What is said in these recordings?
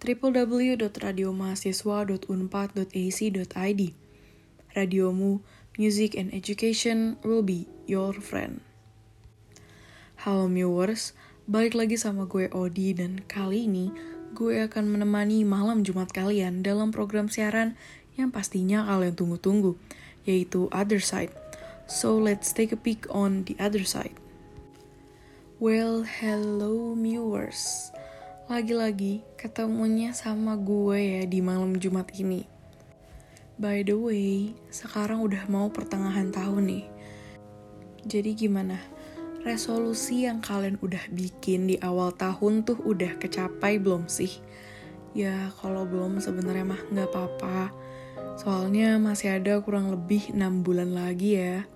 www.radiomahasiswa.unpad.ac.id Radiomu, music and education will be your friend. Halo viewers, balik lagi sama gue Odi dan kali ini gue akan menemani malam Jumat kalian dalam program siaran yang pastinya kalian tunggu-tunggu, yaitu Other Side. So let's take a peek on the other side. Well, hello viewers. Lagi-lagi ketemunya sama gue ya di malam Jumat ini. By the way, sekarang udah mau pertengahan tahun nih. Jadi gimana? Resolusi yang kalian udah bikin di awal tahun tuh udah kecapai belum sih? Ya kalau belum sebenarnya mah nggak apa-apa. Soalnya masih ada kurang lebih 6 bulan lagi ya.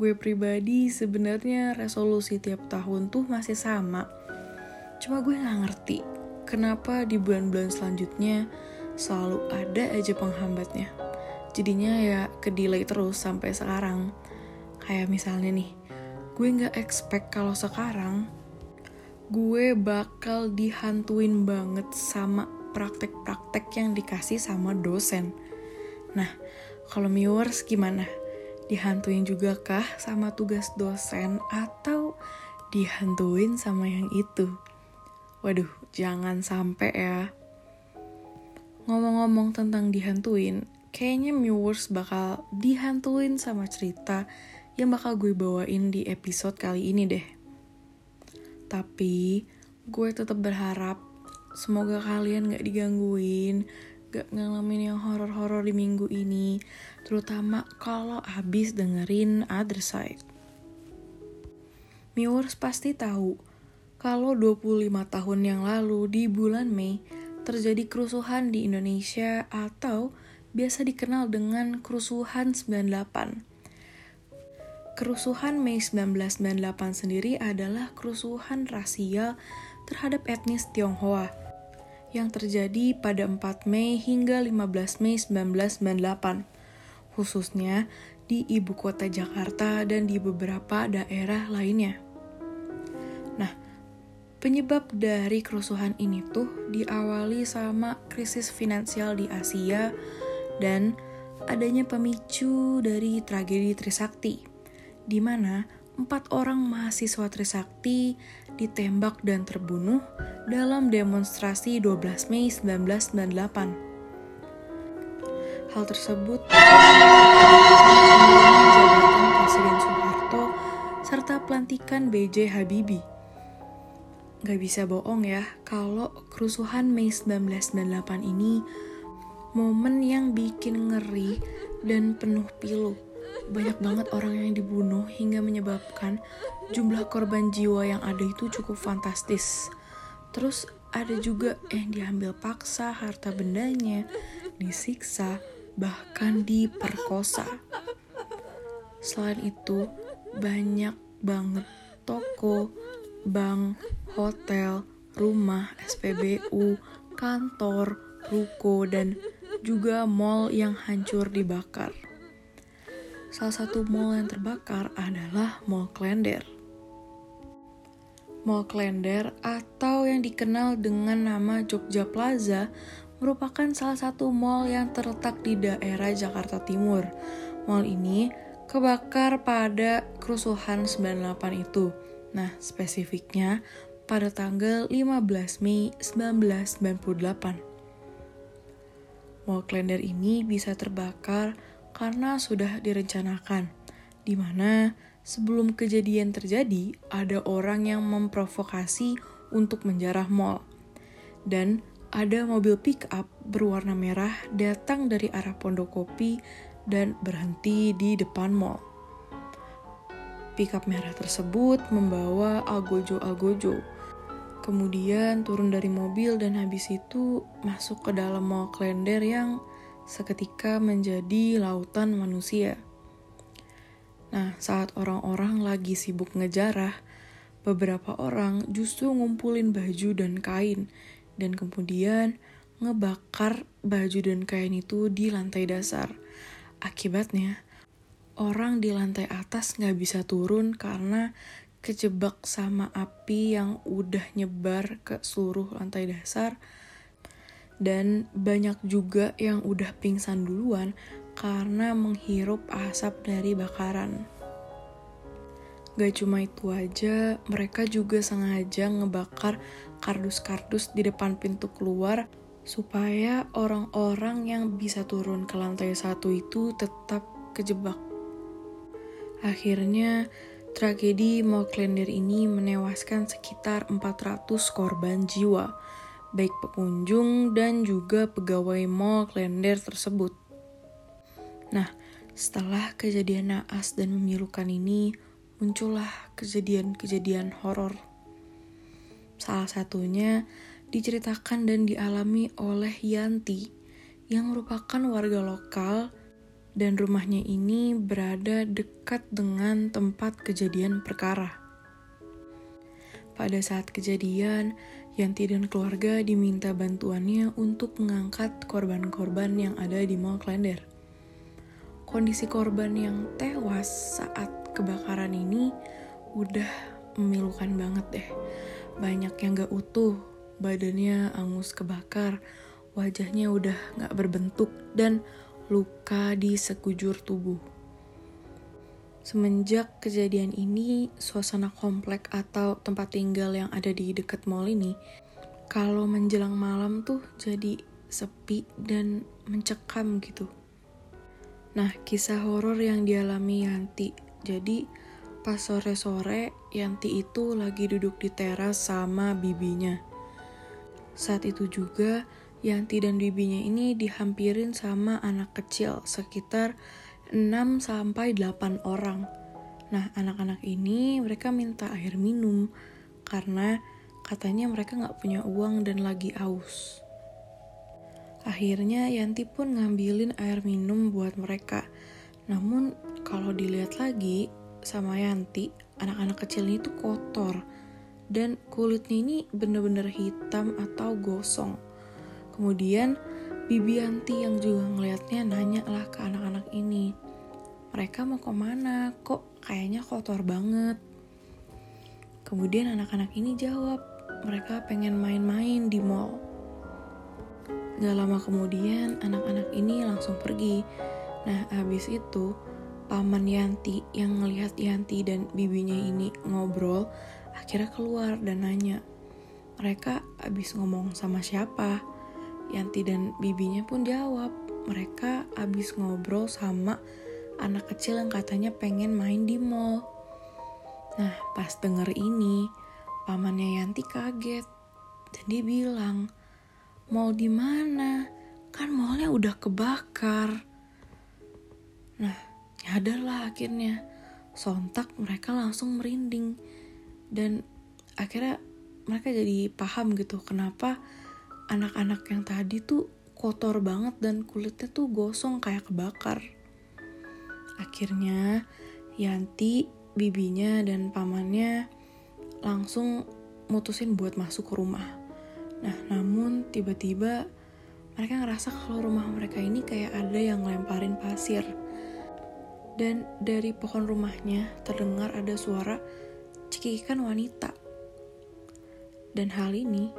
Gue pribadi sebenarnya resolusi tiap tahun tuh masih sama. Cuma gue gak ngerti kenapa di bulan-bulan selanjutnya selalu ada aja penghambatnya. Jadinya ya ke delay terus sampai sekarang. Kayak misalnya nih, gue gak expect kalau sekarang gue bakal dihantuin banget sama praktek-praktek yang dikasih sama dosen. Nah, kalau viewers gimana? dihantuin juga kah sama tugas dosen atau dihantuin sama yang itu? Waduh, jangan sampai ya. Ngomong-ngomong tentang dihantuin, kayaknya viewers bakal dihantuin sama cerita yang bakal gue bawain di episode kali ini deh. Tapi, gue tetap berharap semoga kalian gak digangguin, gak ngalamin yang horor-horor di minggu ini, terutama kalau habis dengerin Other Side. Viewers pasti tahu kalau 25 tahun yang lalu di bulan Mei terjadi kerusuhan di Indonesia atau biasa dikenal dengan kerusuhan 98. Kerusuhan Mei 1998 sendiri adalah kerusuhan rasial terhadap etnis Tionghoa yang terjadi pada 4 Mei hingga 15 Mei 1998, khususnya di ibu kota Jakarta dan di beberapa daerah lainnya. Penyebab dari kerusuhan ini tuh diawali sama krisis finansial di Asia dan adanya pemicu dari tragedi Trisakti, di mana empat orang mahasiswa Trisakti ditembak dan terbunuh dalam demonstrasi 12 Mei 1998. Hal tersebut jabatan Presiden Soeharto serta pelantikan B.J. Habibie. Gak bisa bohong ya, kalau kerusuhan Mei 1998 ini momen yang bikin ngeri dan penuh pilu banyak banget orang yang dibunuh hingga menyebabkan jumlah korban jiwa yang ada itu cukup fantastis. Terus ada juga yang diambil paksa harta bendanya, disiksa, bahkan diperkosa. Selain itu, banyak banget toko, bank, hotel, rumah, SPBU, kantor, ruko, dan juga mall yang hancur dibakar. Salah satu mall yang terbakar adalah Mall Klender. Mall Klender atau yang dikenal dengan nama Jogja Plaza merupakan salah satu mall yang terletak di daerah Jakarta Timur. Mall ini kebakar pada kerusuhan 98 itu. Nah, spesifiknya pada tanggal 15 Mei 1998. Mall Klender ini bisa terbakar karena sudah direncanakan, di mana sebelum kejadian terjadi ada orang yang memprovokasi untuk menjarah mall. Dan ada mobil pick up berwarna merah datang dari arah Pondokopi dan berhenti di depan mall. Pickup merah tersebut membawa Algojo-Algojo. Kemudian turun dari mobil dan habis itu masuk ke dalam mall Klender yang seketika menjadi lautan manusia. Nah, saat orang-orang lagi sibuk ngejarah, beberapa orang justru ngumpulin baju dan kain, dan kemudian ngebakar baju dan kain itu di lantai dasar. Akibatnya, orang di lantai atas nggak bisa turun karena kejebak sama api yang udah nyebar ke seluruh lantai dasar dan banyak juga yang udah pingsan duluan karena menghirup asap dari bakaran. Gak cuma itu aja, mereka juga sengaja ngebakar kardus-kardus di depan pintu keluar supaya orang-orang yang bisa turun ke lantai satu itu tetap kejebak. Akhirnya, tragedi Moklender ini menewaskan sekitar 400 korban jiwa, baik pengunjung dan juga pegawai Mall Klender tersebut. Nah, setelah kejadian naas dan memilukan ini, muncullah kejadian-kejadian horor. Salah satunya diceritakan dan dialami oleh Yanti yang merupakan warga lokal dan rumahnya ini berada dekat dengan tempat kejadian perkara. Pada saat kejadian, Yanti dan keluarga diminta bantuannya untuk mengangkat korban-korban yang ada di Mall Klender. Kondisi korban yang tewas saat kebakaran ini udah memilukan banget deh. Banyak yang gak utuh, badannya angus kebakar, wajahnya udah gak berbentuk, dan luka di sekujur tubuh. Semenjak kejadian ini, suasana komplek atau tempat tinggal yang ada di dekat mall ini, kalau menjelang malam tuh jadi sepi dan mencekam gitu. Nah, kisah horor yang dialami Yanti jadi pas sore-sore Yanti itu lagi duduk di teras sama bibinya. Saat itu juga Yanti dan bibinya ini dihampirin sama anak kecil sekitar 6 sampai 8 orang. Nah, anak-anak ini mereka minta air minum karena katanya mereka nggak punya uang dan lagi aus. Akhirnya Yanti pun ngambilin air minum buat mereka. Namun kalau dilihat lagi sama Yanti, anak-anak kecil ini tuh kotor dan kulitnya ini bener-bener hitam atau gosong. Kemudian Bibi Yanti yang juga ngelihatnya nanya lah ke anak-anak ini, mereka mau ke mana? Kok kayaknya kotor banget? Kemudian anak-anak ini jawab, mereka pengen main-main di mall. Gak lama kemudian anak-anak ini langsung pergi Nah, habis itu paman Yanti yang ngelihat Yanti dan bibinya ini ngobrol, akhirnya keluar dan nanya, mereka habis ngomong sama siapa? Yanti dan bibinya pun jawab, mereka habis ngobrol sama anak kecil yang katanya pengen main di mall. Nah, pas denger ini, pamannya Yanti kaget. Dan dia bilang, mall di mana? Kan mallnya udah kebakar. Nah, nyadarlah akhirnya. Sontak mereka langsung merinding. Dan akhirnya mereka jadi paham gitu kenapa anak-anak yang tadi tuh kotor banget dan kulitnya tuh gosong kayak kebakar. Akhirnya Yanti, bibinya dan pamannya langsung mutusin buat masuk ke rumah. Nah, namun tiba-tiba mereka ngerasa kalau rumah mereka ini kayak ada yang lemparin pasir dan dari pohon rumahnya terdengar ada suara cekikikan wanita. Dan hal ini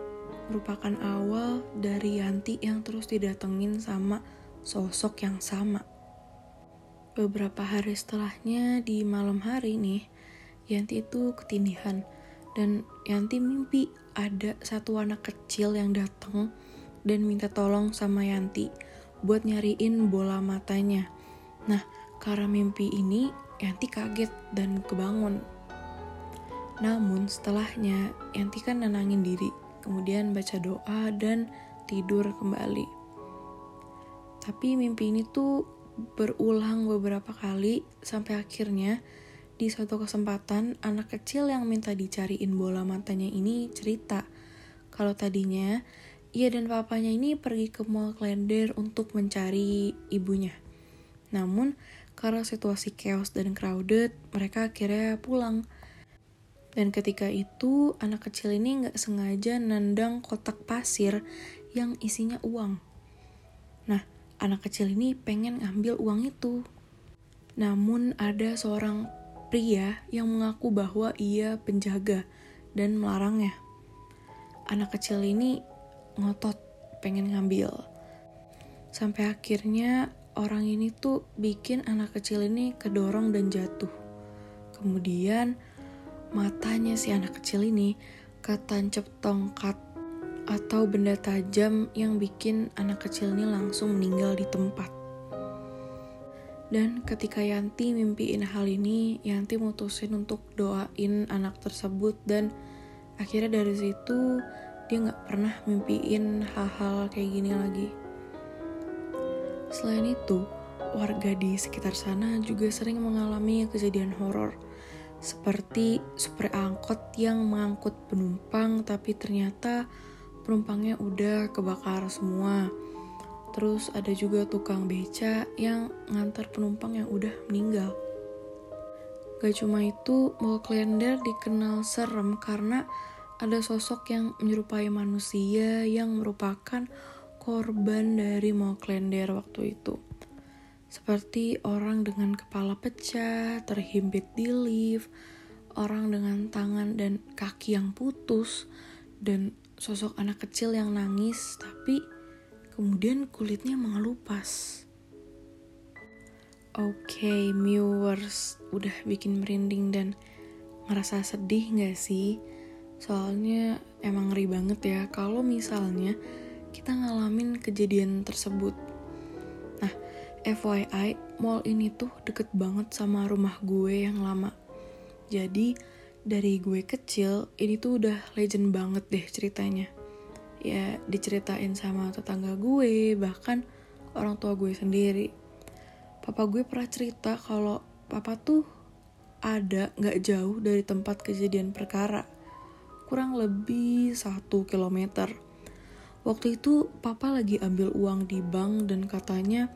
merupakan awal dari Yanti yang terus didatengin sama sosok yang sama. Beberapa hari setelahnya di malam hari nih, Yanti itu ketindihan dan Yanti mimpi ada satu anak kecil yang datang dan minta tolong sama Yanti buat nyariin bola matanya. Nah, karena mimpi ini, Yanti kaget dan kebangun. Namun setelahnya, Yanti kan nenangin diri, kemudian baca doa dan tidur kembali. Tapi mimpi ini tuh berulang beberapa kali sampai akhirnya di suatu kesempatan anak kecil yang minta dicariin bola matanya ini cerita kalau tadinya ia dan papanya ini pergi ke mall Klender untuk mencari ibunya. Namun karena situasi chaos dan crowded, mereka akhirnya pulang. Dan ketika itu, anak kecil ini nggak sengaja nendang kotak pasir yang isinya uang. Nah, anak kecil ini pengen ngambil uang itu. Namun ada seorang pria yang mengaku bahwa ia penjaga dan melarangnya. Anak kecil ini ngotot pengen ngambil. Sampai akhirnya orang ini tuh bikin anak kecil ini kedorong dan jatuh. Kemudian matanya si anak kecil ini ketancap tongkat atau benda tajam yang bikin anak kecil ini langsung meninggal di tempat. Dan ketika Yanti mimpiin hal ini, Yanti mutusin untuk doain anak tersebut dan akhirnya dari situ dia nggak pernah mimpiin hal-hal kayak gini lagi. Selain itu, warga di sekitar sana juga sering mengalami kejadian horor seperti super angkot yang mengangkut penumpang tapi ternyata penumpangnya udah kebakar semua. Terus ada juga tukang beca yang ngantar penumpang yang udah meninggal. Gak cuma itu, Mall Klender dikenal serem karena ada sosok yang menyerupai manusia yang merupakan korban dari Mall Klender waktu itu. Seperti orang dengan kepala pecah, terhimpit di lift, orang dengan tangan dan kaki yang putus, dan sosok anak kecil yang nangis tapi kemudian kulitnya mengelupas. Oke, okay, viewers udah bikin merinding dan ngerasa sedih gak sih? Soalnya emang ngeri banget ya kalau misalnya kita ngalamin kejadian tersebut. FYI, mall ini tuh deket banget sama rumah gue yang lama. Jadi, dari gue kecil ini tuh udah legend banget deh ceritanya. Ya diceritain sama tetangga gue bahkan orang tua gue sendiri. Papa gue pernah cerita kalau papa tuh ada nggak jauh dari tempat kejadian perkara. Kurang lebih satu kilometer. Waktu itu papa lagi ambil uang di bank dan katanya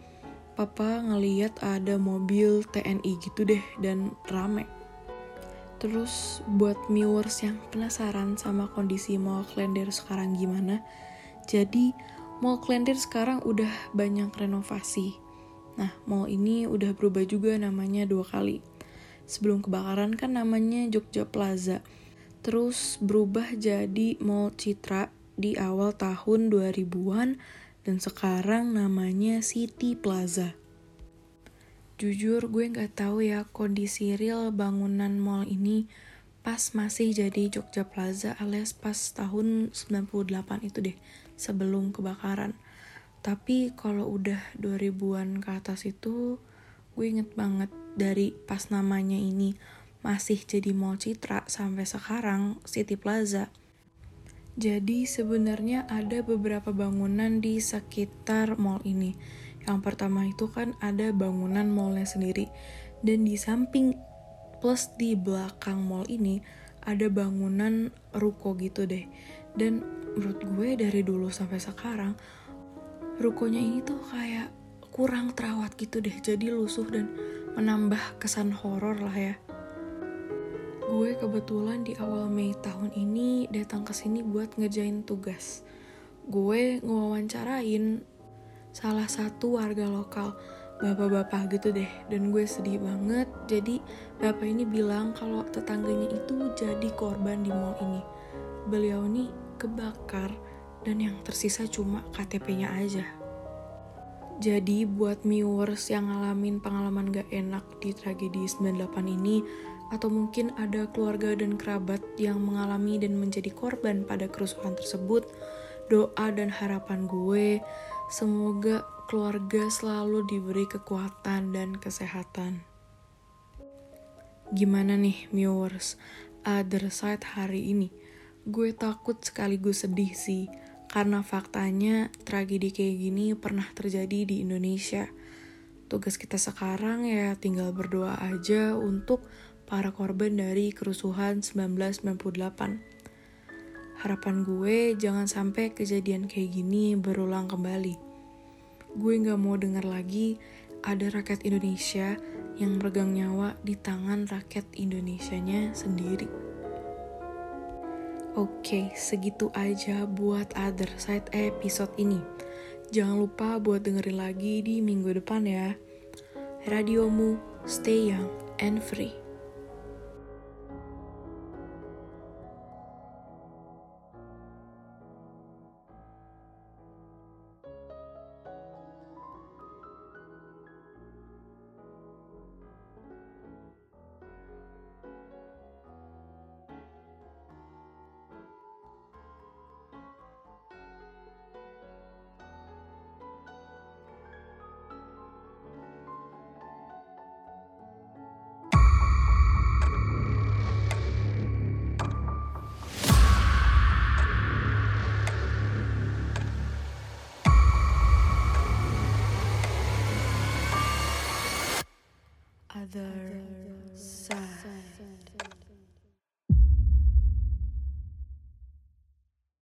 papa ngeliat ada mobil TNI gitu deh dan rame Terus buat viewers yang penasaran sama kondisi Mall Klender sekarang gimana, jadi Mall Klender sekarang udah banyak renovasi. Nah, mall ini udah berubah juga namanya dua kali. Sebelum kebakaran kan namanya Jogja Plaza. Terus berubah jadi Mall Citra di awal tahun 2000-an dan sekarang namanya City Plaza. Jujur gue nggak tahu ya kondisi real bangunan mall ini pas masih jadi Jogja Plaza alias pas tahun 98 itu deh sebelum kebakaran. Tapi kalau udah 2000-an ke atas itu gue inget banget dari pas namanya ini masih jadi Mall Citra sampai sekarang City Plaza. Jadi sebenarnya ada beberapa bangunan di sekitar mall ini yang pertama itu kan ada bangunan mallnya sendiri. Dan di samping plus di belakang mall ini ada bangunan ruko gitu deh. Dan menurut gue dari dulu sampai sekarang rukonya ini tuh kayak kurang terawat gitu deh. Jadi lusuh dan menambah kesan horor lah ya. Gue kebetulan di awal Mei tahun ini datang ke sini buat ngejain tugas. Gue ngewawancarain salah satu warga lokal bapak-bapak gitu deh. Dan gue sedih banget jadi bapak ini bilang kalau tetangganya itu jadi korban di mall ini. Beliau ini kebakar dan yang tersisa cuma KTP-nya aja. Jadi buat viewers yang ngalamin pengalaman gak enak di tragedi 98 ini atau mungkin ada keluarga dan kerabat yang mengalami dan menjadi korban pada kerusuhan tersebut, doa dan harapan gue semoga keluarga selalu diberi kekuatan dan kesehatan. Gimana nih viewers, other side hari ini? Gue takut sekaligus sedih sih, karena faktanya tragedi kayak gini pernah terjadi di Indonesia. Tugas kita sekarang ya tinggal berdoa aja untuk para korban dari kerusuhan 1998 Harapan gue jangan sampai kejadian kayak gini berulang kembali. Gue gak mau dengar lagi ada rakyat Indonesia yang meregang nyawa di tangan rakyat Indonesianya sendiri. Oke, segitu aja buat Other Side episode ini. Jangan lupa buat dengerin lagi di minggu depan ya. Radiomu, stay young and free.